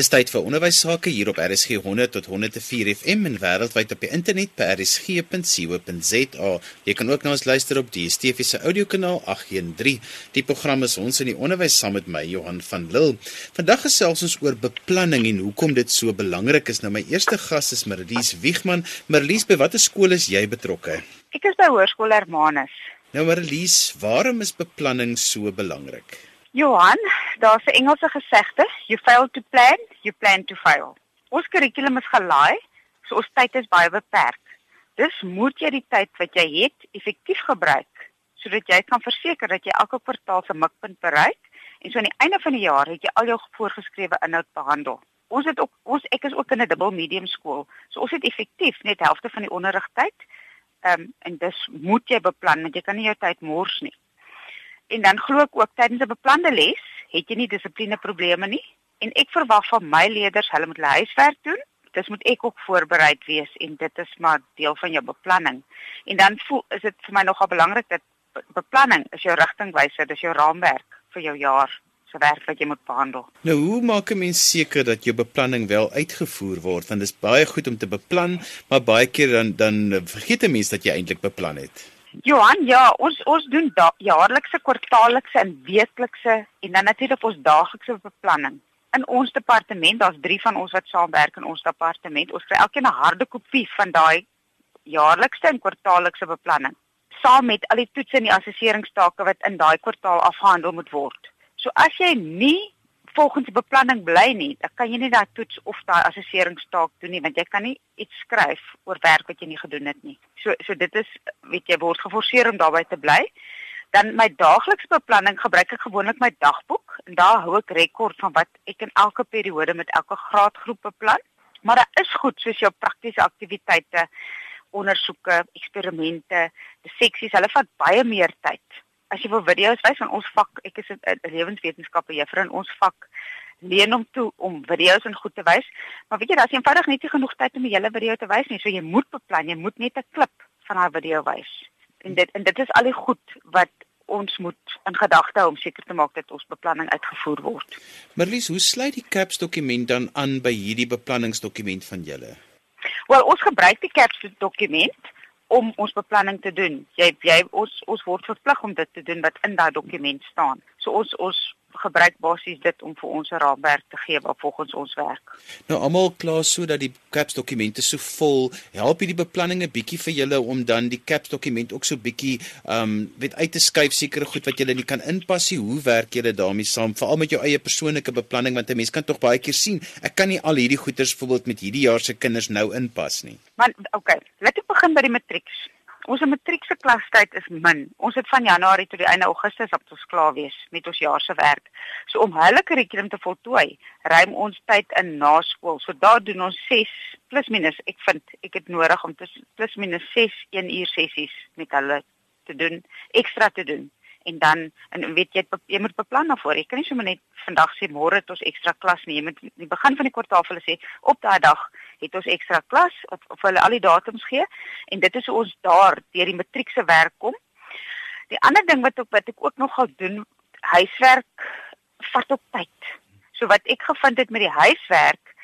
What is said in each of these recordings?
Dis tyd vir onderwys sake hier op RSG 100 tot 104 FM en wêreldwyd op die internet by rsg.co.za. Jy kan ook na ons luister op die DSTV se audiokanaal 813. Die program is ons in die onderwys saam met my Johan van Lille. Vandag gesels ons oor beplanning en hoekom dit so belangrik is. Nou my eerste gas is Marlies Wiegman. Marlies, by watter skool is jy betrokke? Ek is by Hoërskool Hermanus. Nou Marlies, waarom is beplanning so belangrik? Johan, daar's 'n Engelse gesegde, you fail to plan, you plan to fail. Ons kurrikulum is gelaai, so ons tyd is baie beperk. Dus moet jy die tyd wat jy het effektief gebruik sodat jy kan verseker dat jy elke kwartaal se mikpunt bereik en so aan die einde van die jaar het jy al jou voorgeskrewe inhoud behandel. Ons het ook ons ek is ook in 'n dubbel medium skool. So ons het effektief net helfte van die onderrigtyd. Ehm um, en dis moet jy beplan want jy kan nie jou tyd mors nie. En dan glo ek ook tydens 'n beplande les het jy nie dissipline probleme nie en ek verwag van my leerders hulle moet hulle huiswerk doen. Dis moet ek ook voorbereid wees en dit is maar deel van jou beplanning. En dan voel is dit vir my nogal belangrik dat beplanning is jou rigtingwyser, dis jou raamwerk vir jou jaar se werk wat jy moet behandel. Nou hoe maak 'n mens seker dat jou beplanning wel uitgevoer word? Want dit is baie goed om te beplan, maar baie keer dan dan vergeet 'n mens dat jy eintlik beplan het. Johan, ja, ons ons doen jaarlikse, kwartaallikse en weeklikse en dan natuurlik ons daaglikse beplanning. In ons departement, daar's 3 van ons wat saamwerk in ons departement. Ons kry elkeen 'n harde kopie van daai jaarlikse en kwartaallikse beplanning, saam met al die toetse en die assesseringstake wat in daai kwartaal afgehandel moet word. So as jy nie volgens die beplanning bly nie, dan kan jy nie daai toets of daai assesseringstaak doen nie, want jy kan nie iets skryf oor werk wat jy nie gedoen het nie. So so dit is weet jy word geforseer om daarbey te bly. Dan my daaglikse beplanning gebruik ek gewoonlik my dagboek en daar hou ek rekord van wat ek in elke periode met elke graadgroep beplan. Maar dit is goed soos jou praktiese aktiwiteite, ondersoeke, eksperimente, die seksies, hulle vat baie meer tyd as jy wil video's wys van ons vak, ek is 'n lewenswetenskappe juffrou in ons vak leen om toe om video's en goed te wys. Maar weet jy, daar's eenvoudig net nie genoeg tyd om die hele video te wys nie. So jy moet beplan, jy moet net 'n klip van daai video wys. En dit en dit is al die goed wat ons moet in gedagte hou om seker te maak dat ons beplanning uitgevoer word. Marlies, hoe sluit die CAPS dokument dan aan by hierdie beplanningsdokument van julle? Wel, ons gebruik die CAPS dokument om ons beplanning te doen. Jy jy ons ons word verplig om dit te doen wat in daai dokument staan. So ons ons gebruik basies dit om vir ons 'n raamwerk te gee wat volgens ons werk. Nou almal klaar sodat die CAPS dokumente so vol help hierdie beplanning 'n bietjie vir julle om dan die CAPS dokument ook so bietjie um weet uit te skuif sekere goed wat julle nie kan inpas nie. Hoe werk julle daarmee saam veral met jou eie persoonlike beplanning want 'n mens kan tog baie keer sien ek kan nie al hierdie goeders byvoorbeeld met hierdie jaar se kinders nou inpas nie. Maar okay, laat ek begin by die matrieks. Ons matriekse klastyd is min. Ons het van Januarie tot die einde Augustus op ons klaar wees met ons jaar se werk. So om hulle kurrikulum te voltooi, ruim ons tyd in na skool. So daar doen ons 6 plus minus. Ek vind ek het nodig om plus minus 6 1 uur sessies met hulle te doen, ekstra te doen en dan en weet jy jy moet beplan daarvoor. Jy kan nie sommer net vandag sê môre het ons ekstra klas nie. Jy moet in die begin van die kwartaal vir hulle sê op daai dag het ons ekstra klas of of hulle al die datums gee en dit is hoe ons daar deur die matriekse werk kom. Die ander ding wat ek wat ek ook nogal doen, huiswerk vat op tyd. So wat ek gevind het met die huiswerk,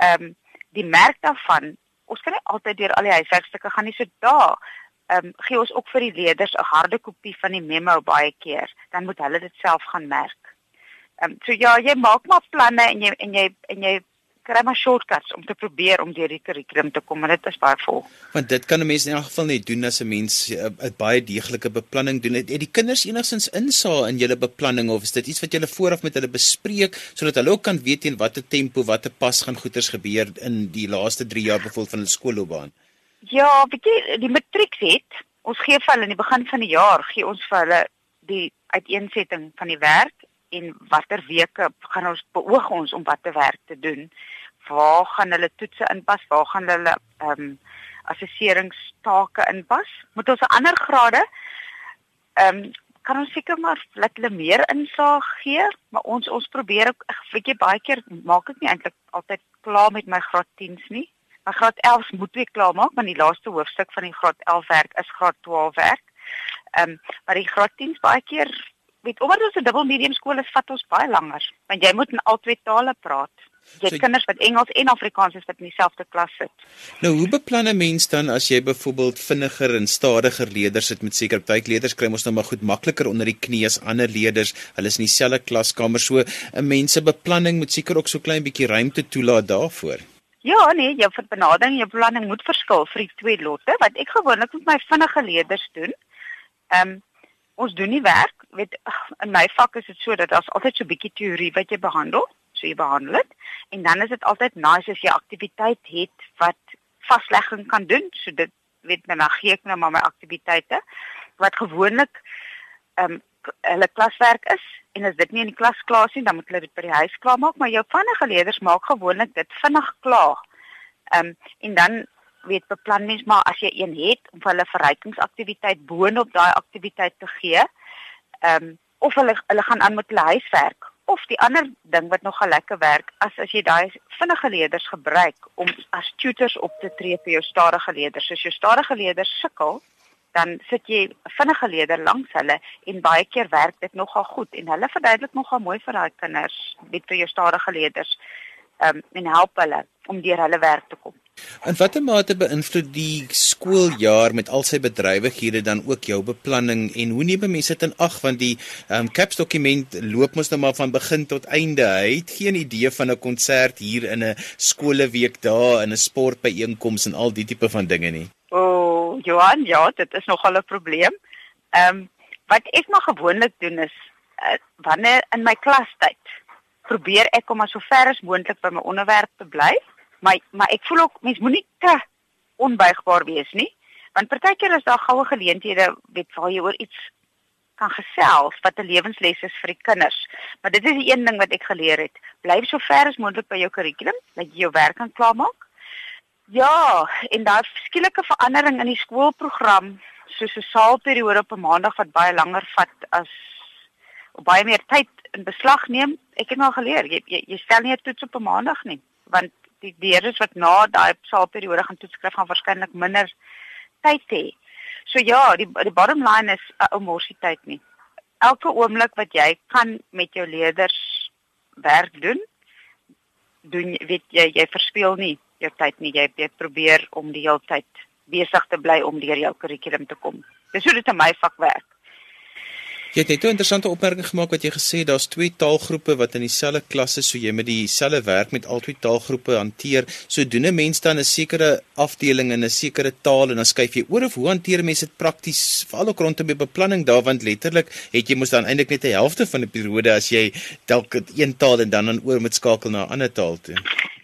ehm um, die merk daarvan, ons kan nie altyd deur al die huiswerkstukke gaan nie. So daar ehm um, gee ons ook vir die leerders 'n harde kopie van die memo baie keer, dan moet hulle dit self gaan merk. Ehm um, so ja, jy maak maar planne en jy en jy en jy kry maar shortcuts om te probeer om deur die kurrikulum te kom, maar dit is baie vol. Want dit kan 'n mens in elk geval net doen as 'n mens eh, 'n baie deeglike beplanning doen. Het, het die kinders enigstens insaag in julle beplanning of is dit iets wat julle vooraf met hulle bespreek sodat hulle ook kan weet in watter tempo, watter pas gaan goeders gebeur in die laaste 3 jaar bevoel van hulle skoolloopbaan? Ja, jy, die matriek het, ons gee vir hulle in die begin van die jaar, gee ons vir hulle die uiteensetting van die werk en watter weke gaan ons beoog ons om watter werk te doen? Waar gaan hulle toetse inpas? Waar gaan hulle ehm um, assesseringstake inpas? Moet ons 'n ander grade ehm um, kan ons seker maar laat hulle meer insaag gee, maar ons ons probeer ook weet jy baie keer maak ek nie eintlik altyd klaar met my graad 10s nie. Maar graad 11 moet ek klaar maak want die laaste hoofstuk van die graad 11 werk is graad 12 werk. Ehm um, maar die graad 10s baie keer weet omdat ons 'n dubbel medium skool is, vat ons baie langer want jy moet in al twee tale praat. Jy het so, kinders wat Engels en Afrikaans is wat in dieselfde klas sit. Nou, hoe beplan 'n mens dan as jy byvoorbeeld vinniger en stadiger leerders het met seker baie leerders kry ons nou maar goed makliker onder die knie as ander leerders. Hulle is in dieselfde klaskamer so 'n mens se beplanning moet seker ook so klein bietjie ruimte toelaat daarvoor. Ja, nee, jou benadering, jou beplanning moet verskil vir die twee lotte wat ek gewoonlik met my vinnige leerders doen. Ehm um, ons doen nie werk, weet in my vak is dit so dat daar's altyd so 'n bietjie teorie wat jy behandel so jy behandel dit. En dan is dit altyd nice as jy aktiwiteit het wat vaslegging kan doen. So dit weet dan gee ek nou maar my aktiwiteite wat gewoonlik ehm um, hulle klaswerk is en as dit nie in die klas klaar is nie, dan moet hulle dit by die huis klaar maak, maar jou vinnige leerders maak gewoonlik dit vinnig klaar. Ehm um, en dan weet beplan mens maar as jy een het om hulle verrykingsaktiwiteit boonop daai aktiwiteit te gee. Ehm um, of hulle hulle gaan aan met hulle huiswerk of die ander ding wat nog lekker werk as as jy daai vinnige leerders gebruik om as tutors op te tree vir jou stadige leerders. As jou stadige leerders sukkel, dan sit jy vinnige leerder langs hulle en baie keer werk dit nogal goed en hulle verduidelik nogal mooi vir daai kinders, weet vir jou stadige leerders, ehm um, en help hulle om deur hulle werk te kom. En watter mate beïnvloed die skooljaar met al sy bedrywighede dan ook jou beplanning en hoe neem mense dit in ag want die um, CAPS dokument loop mos nou maar van begin tot einde. Hy het geen idee van 'n konsert hier in 'n skoolweek daar in 'n sportbyeenkoms en al die tipe van dinge nie. O, oh, Johan, ja, dit is nogal 'n probleem. Ehm um, wat ek maar gewoonlik doen is uh, wanneer in my klastyd probeer ek om as so ver as moontlik by my onderwerp te bly maar maar ek voel ook mens moenie te onbuigbaar wees nie want partykeer is daar goue geleenthede weet waar jy oor iets kan gesels wat 'n lewensles is vir die kinders. Maar dit is die een ding wat ek geleer het. Bly so ver as moontlik by jou kurrikulum dat jy jou werk kan klaarmaak. Ja en daai skielike verandering in die skoolprogram soos 'n saalperiode op 'n maandag wat baie langer vat as baie meer tyd in beslag neem. Ek het nou geleer jy jy, jy stel nie 'n toets op 'n maandag nie want die leerders wat na daai saalperiode gaan toetskryf gaan waarskynlik minder tyd hê. So ja, die die bottom line is 'n uh, omorsie tyd nie. Elke oomblik wat jy kan met jou leerders werk doen, doen weet jy jy verspeel nie jou tyd nie. Jy jy probeer om die hele tyd besig te bly om deur jou kurrikulum te kom. Dis hoe dit in my vak werk. Jy het net 'n interessante opmerking gemaak wat jy gesê daar's twee taalgroepe wat in dieselfde klas is, so jy moet dieselfde werk met al twee taalgroepe hanteer. So doen 'n mens dan 'n sekere afdeling in 'n sekere taal en dan skuif jy oor of hoe hanteer mense dit prakties veral ook rondom die beplanning daar want letterlik het jy mos dan eintlik net 'n helfte van 'n periode as jy dalk een taal en dan dan oor moet skakel na 'n ander taal toe.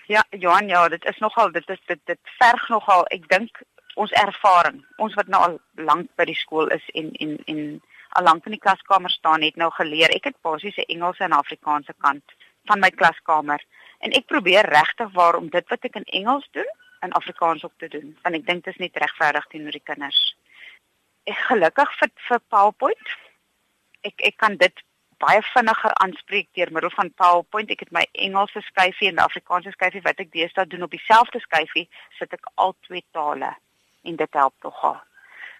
Ja, Johan, ja, dit is nogal dit is dit dit verg nogal, ek dink ons ervaring, ons wat nou al lank by die skool is en en en al lank in die klaskamer staan het nou geleer. Ek het basies 'n Engelse en Afrikaanse kant van my klaskamer en ek probeer regtig waar om dit wat ek in Engels doen in Afrikaans ook te doen. Want ek dink dit is net regverdig teenoor die kinders. Ek gelukkig vir vir PowerPoint. Ek ek kan dit baie vinniger aanspreek deur middel van PowerPoint. Ek het my Engelse skyfie en Afrikaanse skyfie wat ek deesdae doen op dieselfde skyfie, sit ek al twee tale en dit help nogal.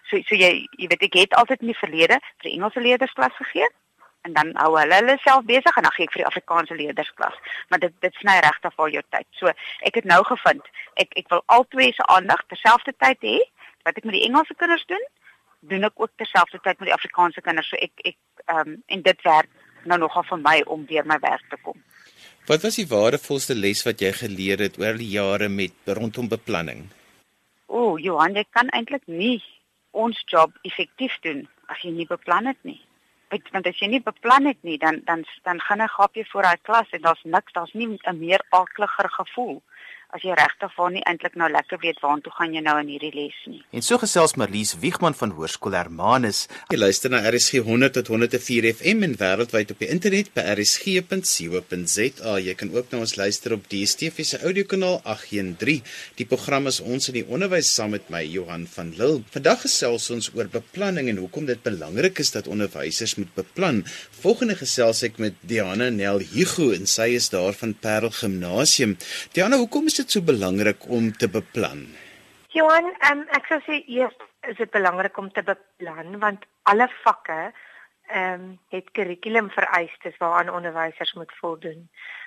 So so jy jy weet ek het altyd in die verlede vir die Engelse leerdersklas gegee en dan hou hulle hulle self besig en dan gee ek vir die Afrikaanse leerdersklas. Maar dit dit sny regtig vir jou tyd. So ek het nou gevind ek ek wil albei se aandag terselfdertyd hê wat ek met die Engelse kinders doen, doen ek ook terselfdertyd met die Afrikaanse kinders. So ek ek ehm um, en dit werk nou nogal vir my om deur my werk te kom. Wat was die waardevolste les wat jy geleer het oor die jare met rondom beplanning? O, oh, Johan, ek kan eintlik nie ons job effektief doen as jy nie beplan het nie. Want as jy nie beplan het nie, dan dan dan gaan 'n gapie voor daai klas en daar's niks, daar's nie 'n meer akliger gevoel as jy regtig van nie eintlik nou lekker weet waartoe gaan jy nou in hierdie les nie. En so gesels Marlies Wiegman van Hoërskool Hermanus. Jy luister na RSG 100 tot 104 FM en wêreldwyd op die internet by rsg.co.za. Jy kan ook na ons luister op DStv se audiokanaal 813. Die program is ons in die onderwys saam met my Johan van Lille. Vandag gesels ons oor beplanning en hoekom dit belangrik is dat onderwysers moet beplan. Volgende gesels ek met Diana Nel Hugo en sy is daar van Parel Gimnasium. Diana, hoekom is dit so belangrik om te beplan? Johan, um, ek sou sê eers is dit belangrik om te beplan want alle vakke ehm um, het kurrikulum vereistes waaraan onderwysers moet voldoen.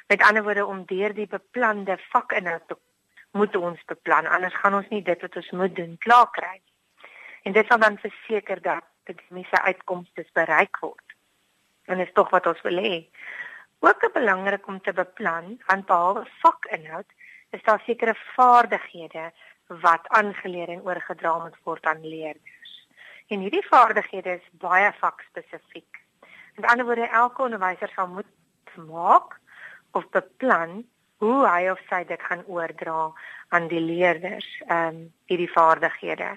Met ander woorde om deur die beplande vakinhoud te moet ons beplan anders gaan ons nie dit wat ons moet doen klaar kry. En dit sal dan verseker dat akademiese uitkomste bereik word. En dit is tog wat ons wil hê. Ook belangrik om te beplan want behalwe vakinhoud is daar sekere vaardighede wat aangeleer en oorgedra moet word aan leerders. En hierdie vaardighede is baie vakspesifiek. Met ander woorde elke onderwyser sal moet maak of beplan hoe hy of sy dit gaan oordra aan die leerders, ehm um, hierdie vaardighede.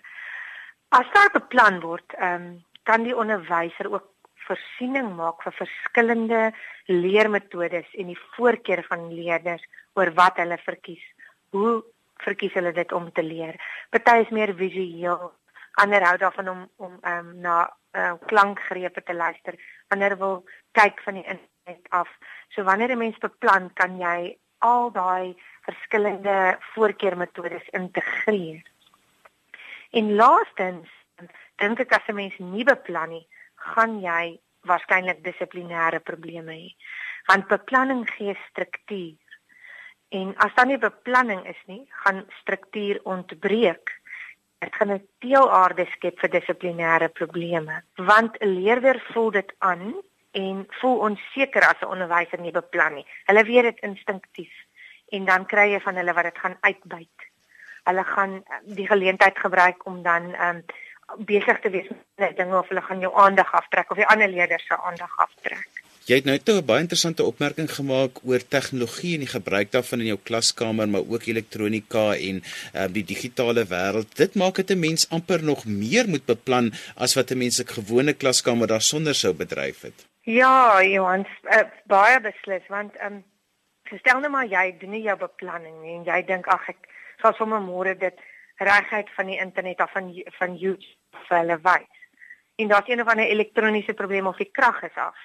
As daar beplan word, ehm um, kan die onderwyser ook voorsiening maak vir verskillende leermetodes en die voorkeur van leerders oor wat hulle verkies. Hoe verkies hulle dit om te leer? Party is meer visueel, ander hou daarvan om om ehm um, na uh, klankgrepe te luister. Ander wil kyk van die internet af. So wanneer 'n mens beplan, kan jy al daai verskillende voorkeurmetodes integreer. En laastens, dink ek as 'n mens nie beplan nie, gaan jy waarskynlik dissiplinêre probleme hê. Want beplanning gee struktuur. En as daar nie beplanning is nie, gaan struktuur ontbreek. Dit gaan 'n teelaarde skep vir dissiplinêre probleme, want 'n leerder voel dit aan en voel onseker as 'n onderwyser nie beplan nie. Hulle weet dit instinktief en dan kry jy van hulle wat dit gaan uitbuit hulle gaan die geleentheid gebruik om dan um besig te wees met dinge of hulle gaan jou aandag aftrek of die ander leerders se aandag aftrek. Jy het nou toe 'n baie interessante opmerking gemaak oor tegnologie en die gebruik daarvan in jou klaskamer, maar ook elektronika en um, die digitale wêreld. Dit maak dit 'n mens amper nog meer moet beplan as wat 'n mens 'n gewone klaskamer daarsonder sou bedryf het. Ja, Johan, uh, baie beslis want um stel nou maar jy doen nie jou beplanning nie en jy dink ag ek sal sommer môre dit regheid van die internet af van van YouTube vir hulle wys. En daar's een of ander elektroniese probleem of die krag is af.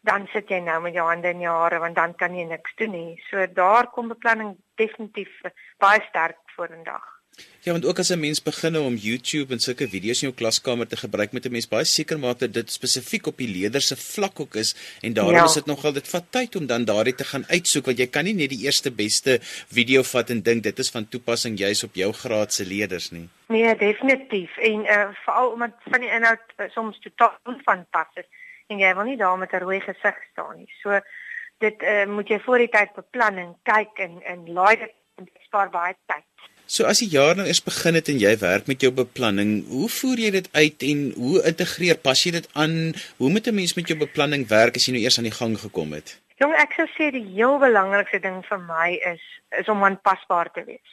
Dan sit jy nou met jou hande in jou hare want dan kan jy niks doen nie. So daar kom beplanning definitief baie sterk vorendag. Ja, want ook as 'n mens begin om YouTube en sulke video's in jou klaskamer te gebruik, moet 'n mens baie seker maak dat dit spesifiek op die leerder se vlak ook is en daarom ja. is dit nogal dit vat tyd om dan daardie te gaan uitsoek want jy kan nie net die eerste beste video vat en dink dit is van toepassing juis op jou graad se leerders nie. Nee, definitief. En uh, veral omdat van die inhoud uh, soms totaal onvanpas is en jy wil nie daar met 'n rooi gesig staan nie. So dit uh, moet jy voor die tyd beplanning kyk en en laai dit en spaar baie tyd. So as die jaar nou eers begin het en jy werk met jou beplanning, hoe voer jy dit uit en hoe integreer pas jy dit aan? Hoe moet 'n mens met jou beplanning werk as jy nou eers aan die gang gekom het? Jong, ek sou sê die heel belangrikste ding vir my is is om aanpasbaar te wees.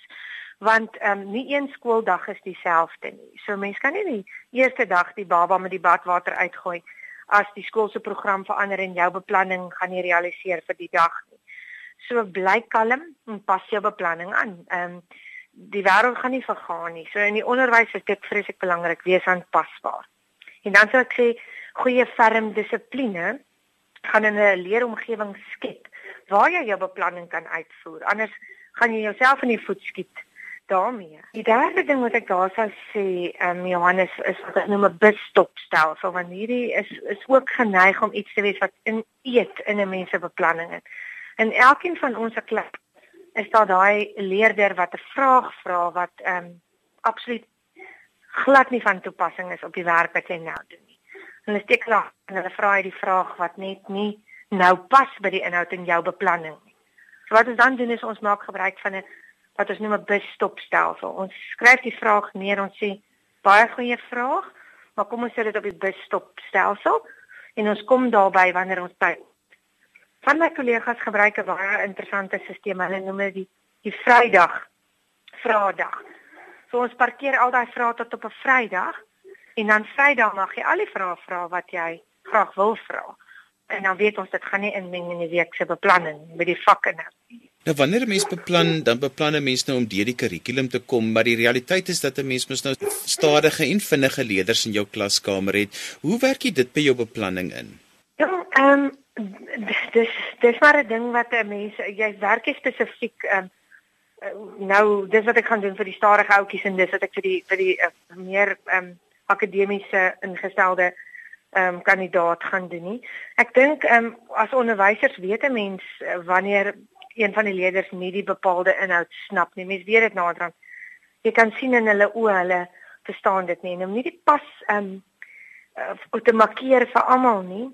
Want ehm um, nie een skooldag is dieselfde nie. So mense kan nie die eerste dag die baba met die badwater uitgooi as die skool se program verander en jou beplanning gaan nie realiseer vir die dag nie. So bly kalm en pas jou beplanning aan. Ehm um, die wêreld gaan nie vergaan nie. So in die onderwys is dit vreeslik belangrik wees aanpasbaar. En dan sou ek sê goeie ferm dissipline gaan in 'n leeromgewing skep waar jy jou beplanning kan uitvoer. Anders gaan jy jouself in die voet skiet daarmee. Die derde ding wat ek daar sou sê, ehm um, Johannes is wat ek noem 'n busstopstelsel want hierdie is is ook geneig om iets te wees wat in eet in 'n mens se beplanning in. En elkeen van ons se klas is daar daai leerder wat 'n vraag vra wat ehm um, absoluut glad nie van toepassing is op die werk wat jy nou doen nie. Hulle steek klaar en hulle vra hy die vraag wat net nie nou pas by die inhoud in jou beplanning nie. So wat ons dan doen is ons maak gebruik van 'n wat ons noem 'n busstopstelsel. Ons skryf die vraag neer, ons sê baie goeie vraag, maar kom ons sit dit op die busstopstelsel en ons kom daarby wanneer ons tyd van my kollegas gebruik 'n baie interessante stelsel. Hulle noem dit die die Vrydag Vrydag. So ons parkeer al daai vrae tot op 'n Vrydag en dan Vrydag mag jy al die vrae vra wat jy graag wil vra. En dan weet ons dit gaan nie inmeng in die week se beplanning met die vakke nie. Nou wanneer 'n mens beplan, dan beplan 'n mens nou om deur die kurrikulum te kom, maar die realiteit is dat 'n mens mos nou stadige en vinnige leerders in jou klaskamer het. Hoe werk jy dit by jou beplanning in? Ja, ehm um, dis dis maar 'n ding wat 'n mens jy werk spesifiek um, nou dis wat ek gaan doen vir die stadige ouetjies en dis wat ek vir die vir die uh, meer um, akademiese ingestelde ehm um, kandidaat gaan doen nie. Ek dink ehm um, as onderwysers weet 'n mens uh, wanneer een van die leerders nie die bepaalde inhoud snap nie. Mens weet dit naderhand. Jy kan sien in hulle oë hulle verstaan dit nie en om nie die pas ehm um, uh, te markeer vir almal nie.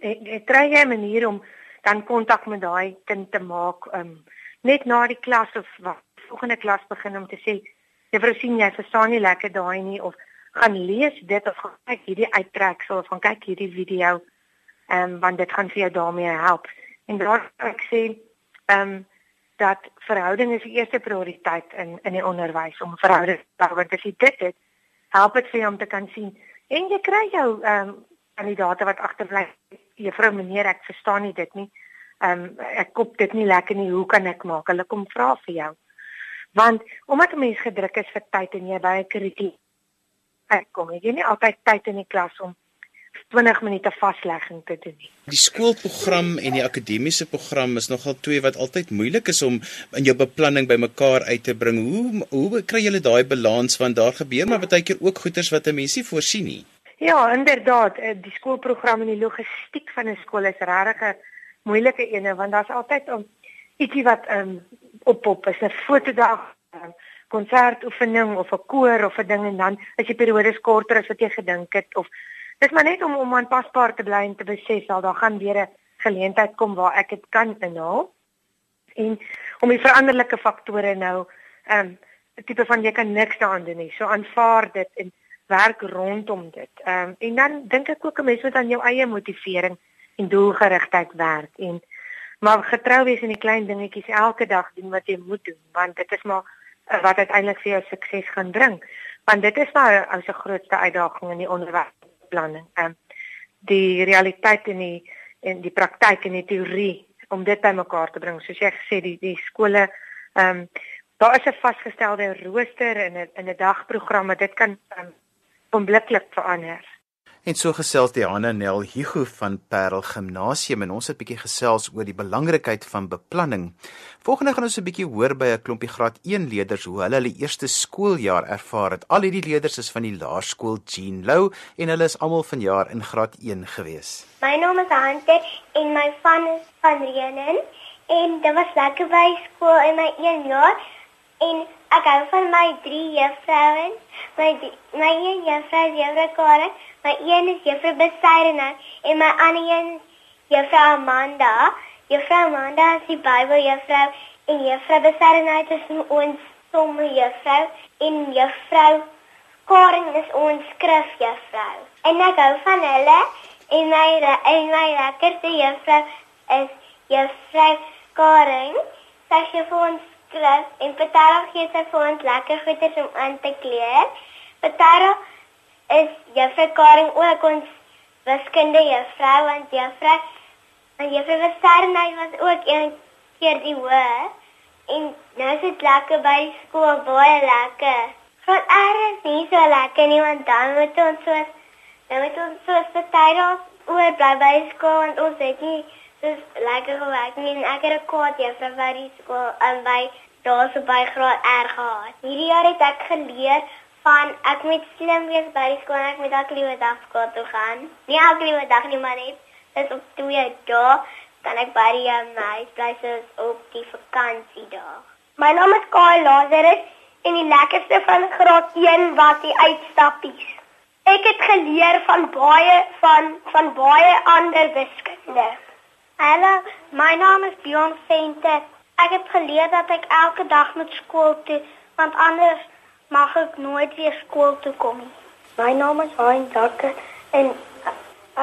Ek, ek kry jy 'n manier om dan kontak met daai kind te maak um, net na die klas of wat volgende klas begin om te sê juffrou sien jy verstaan nie lekker daai nie of gaan lees dit of gaan kyk hierdie uittreksel of gaan kyk hierdie video ehm um, want dit gaan vir jou daarmee help. En daar ek sê ehm um, dat verhouding is die eerste prioriteit in in die onderwys om verhouding te bou want as jy dit het help dit vir jou om te kan sien. En jy kry jou ehm um, kandidaate wat agterbly juffrou meneer ek verstaan nie dit nie. Ehm um, ek kop dit nie lekker nie. Hoe kan ek maak? Hulle kom vra vir jou. Want omdat 'n mens gedruk is vir tyd en jy by 'n kurrikulum uitkom jy nie altyd tyd in die klas om 20 minute vaslegging te doen nie. Die skoolprogram en die akademiese program is nogal twee wat altyd moeilik is om in jou beplanning bymekaar uit te bring. Hoe hoe kry julle daai balans? Want daar gebeur maar baie keer ook goeters wat 'n mens nie voorsien nie Ja, inderdaad, eh, die skoolprogram en die logistiek van 'n skool is regtig 'n moeilike ene want daar's altyd um, ietsie wat um, op op is 'n fotodag, 'n um, konsertoefening of 'n koor of 'n ding en dan as jy periodes korter as wat jy gedink het of dis maar net om om aanpasbaar te bly en te besef al daar gaan weer 'n geleentheid kom waar ek dit kan inhaal. En om die veranderlike faktore nou, ehm um, tipe van jy kan niks daaraan doen nie. So aanvaar dit en werk rondom dit. Ehm um, en dan dink ek ook 'n mens moet aan jou eie motivering en doelgerigtheid werk en maar getrou wees in die klein dingetjies elke dag doen wat jy moet doen want dit is maar uh, wat uiteindelik vir jou sukses gaan bring. Want dit is maar as 'n grootste uitdaging in die onderwysbeplanning. Ehm um, die realiteit en die en die praktyk en die teorie om dit bymekaar te bring. Soos jy gesê die die skole ehm um, daar is 'n vasgestelde rooster en 'n in 'n dagprogram, dit kan um, onmiddellik verander. En so gesels die Hanna Nel Hugo van Parel Gimnasium en ons het 'n bietjie gesels oor die belangrikheid van beplanning. Volgende gaan ons 'n bietjie hoor by 'n klompie graad 1 leerders hoe hulle hulle eerste skooljaar ervaar het. Al hierdie leerders is van die laerskool Jean Lou en hulle is almal vanjaar in graad 1 gewees. My naam is Hunter en my van is van Renen en dit was lekker by skool in my 1 jaar en ek hou van my drie juffrouens. My my een juffrou is juffrou Karen My een is Juffrou Besaidena en my ander een Juffrou Amanda. Juffrou Amanda is die Bybeljuffrou en Juffrou Besaidena is ons somme juffrou en Juffrou Karen is ons skrifjuffrou. En ek hou van hulle en my en my lekkerste juffrou is Juffrou Karen. Sy gee vir ons skrif en partydag gee sy vir ons lekker goeders om aan te kleer. Partydag is juffrou Karing ook ons wiskunde juffrou want juffrou en juffrou Westernay was ook een keer die hoër en nou is dit lekker by skool baie lekker. Graad R is nie so lekker nie want dan moet ons so dan moet ons so betyds oor bly by skool want ons het nie so lekker gewerk en ek het 'n kwaad juffrou by die skool en by daar so by graad R gehad. Hierdie jaar het ek geleer van ek moet slim wees by die skool ek moet elke liewe dag skool toe gaan. Nie elke liewe dag nie maar net dis op twee dae kan ek by die meis bly soos op die vakansiedag. My naam is Kyle Lazarus en die lekkerste van graad 1 was die uitstappies. Ek het geleer van baie van van baie ander wiskunde. Hallo, my naam is Bjorn Venter. Ek het geleer dat ek elke dag moet skool toe want anders mag ek nooit weer skool toe kom nie. My naam is Hein Dakke en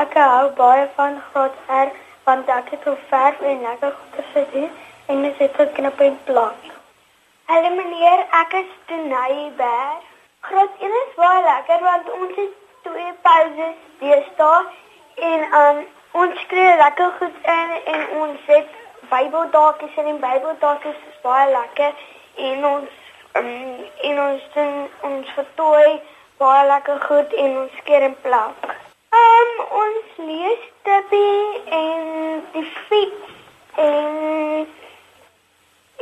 ek hou baie van graad R want ek het so verf en lekker goeie gedoen en dit het geknip en plat. Hallo meneer, ek is Denayber. Graad 1 is baie lekker want ons het twee pauses deesdae en um, ons kry lekker goed in en ons het Bybeldakies en die Bybeldakies is baie lekker en ons um, en ons doen ons vertooi baie lekker goed en ons keer en plak. Um, ons lees Tippie en die fiets en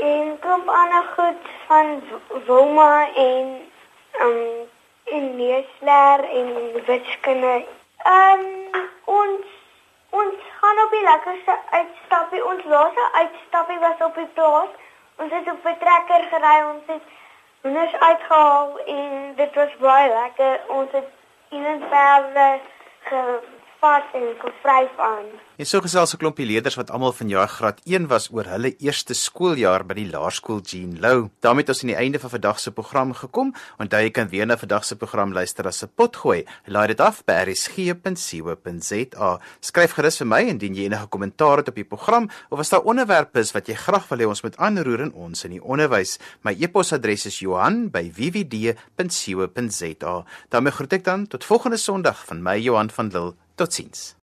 en kom ander goed van Wilma en um, en leesleer en wiskunde Ehm um, ons ons gaan op die lekkerste uitstappie. Ons laaste uitstappie was op die plaas. Ons het op 'n trekker gery. Ons het hoenders uitgehaal en dit was baie lekker. Ons het in 'n perde gevat en gevryf aan. En so gesels 'n klompie leerders wat almal vanjaar graad 1 was oor hulle eerste skooljaar by die laerskool Jean Lou. daarmee het ons aan die einde van vandag se program gekom. Onthou jy kan weer na vandag se program luister as 'n potgooi. Laai dit af by rsg.co.za. Skryf gerus vir my indien jy enige kommentaar het op die program of as daar onderwerpe is wat jy graag wil hê ons moet aanroer in ons in die onderwys. My e-posadres is Johan@wwd.co.za. daarmee groet ek dan tot volgende Sondag van my Johan van Lille. Totsiens.